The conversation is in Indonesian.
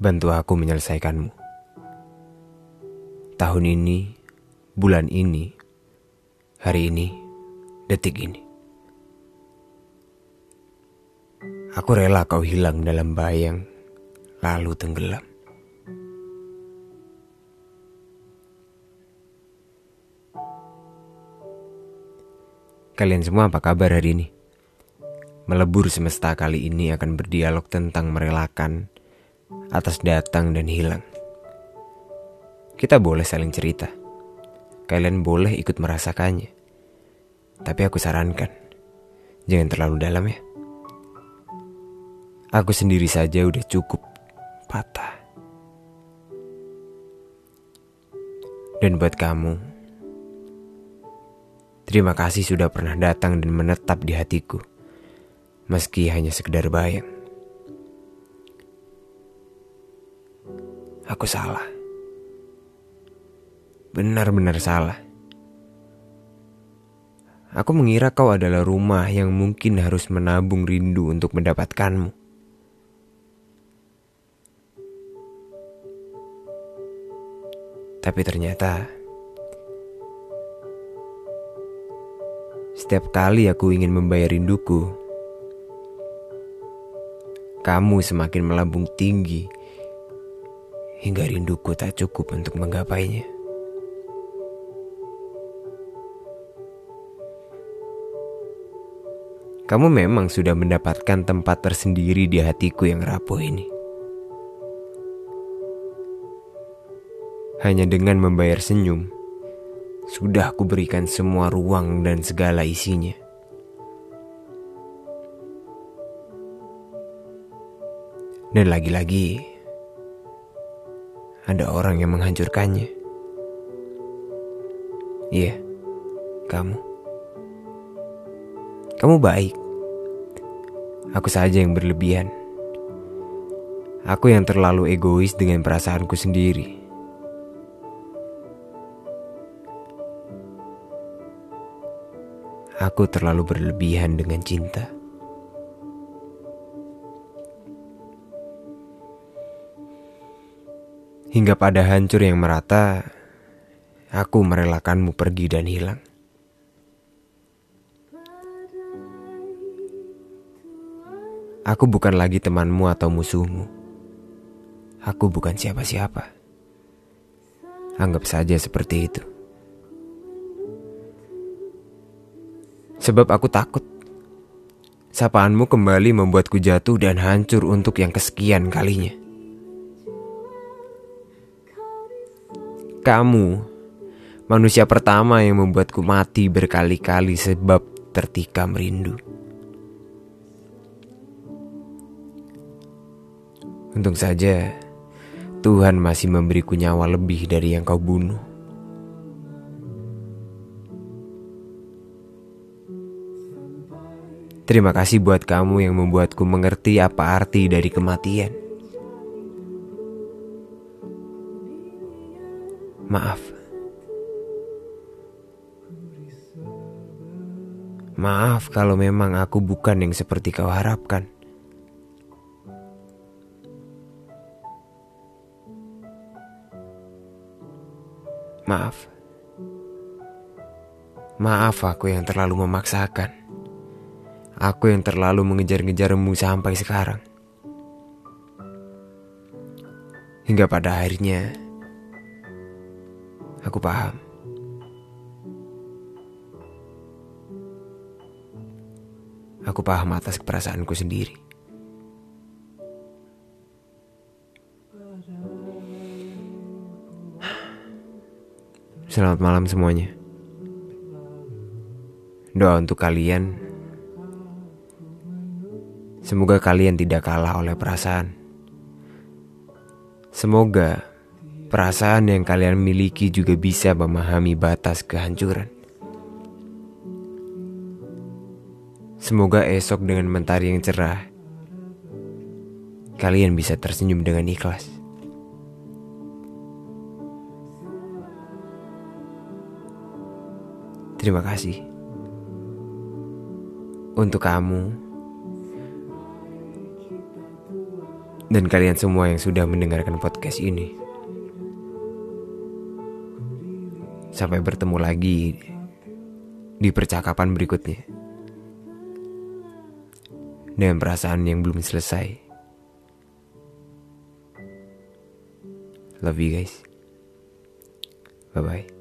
Bantu aku menyelesaikanmu. Tahun ini, bulan ini, hari ini, detik ini. Aku rela kau hilang dalam bayang, lalu tenggelam. Kalian semua apa kabar hari ini? Melebur semesta kali ini akan berdialog tentang merelakan atas datang dan hilang. Kita boleh saling cerita. Kalian boleh ikut merasakannya. Tapi aku sarankan, jangan terlalu dalam ya. Aku sendiri saja udah cukup patah. Dan buat kamu, Terima kasih sudah pernah datang dan menetap di hatiku, meski hanya sekedar bayang. Aku salah. Benar-benar salah. Aku mengira kau adalah rumah yang mungkin harus menabung rindu untuk mendapatkanmu. Tapi ternyata Setiap kali aku ingin membayar rinduku, kamu semakin melambung tinggi hingga rinduku tak cukup untuk menggapainya. Kamu memang sudah mendapatkan tempat tersendiri di hatiku yang rapuh ini. Hanya dengan membayar senyum sudah aku berikan semua ruang dan segala isinya. Dan lagi-lagi, ada orang yang menghancurkannya. Iya, kamu. Kamu baik. Aku saja yang berlebihan. Aku yang terlalu egois dengan perasaanku sendiri. Aku terlalu berlebihan dengan cinta. Hingga pada hancur yang merata, aku merelakanmu pergi dan hilang. Aku bukan lagi temanmu atau musuhmu. Aku bukan siapa-siapa. Anggap saja seperti itu. Sebab aku takut. Sapaanmu kembali membuatku jatuh dan hancur untuk yang kesekian kalinya. Kamu, manusia pertama yang membuatku mati berkali-kali sebab tertikam rindu. Untung saja Tuhan masih memberiku nyawa lebih dari yang kau bunuh. Terima kasih buat kamu yang membuatku mengerti apa arti dari kematian. Maaf. Maaf kalau memang aku bukan yang seperti kau harapkan. Maaf. Maaf aku yang terlalu memaksakan. Aku yang terlalu mengejar-ngejarmu sampai sekarang. Hingga pada akhirnya, aku paham. Aku paham atas perasaanku sendiri. Selamat malam semuanya. Doa untuk kalian Semoga kalian tidak kalah oleh perasaan. Semoga perasaan yang kalian miliki juga bisa memahami batas kehancuran. Semoga esok dengan mentari yang cerah, kalian bisa tersenyum dengan ikhlas. Terima kasih untuk kamu Dan kalian semua yang sudah mendengarkan podcast ini. Sampai bertemu lagi di percakapan berikutnya. Dengan perasaan yang belum selesai. Love you guys. Bye bye.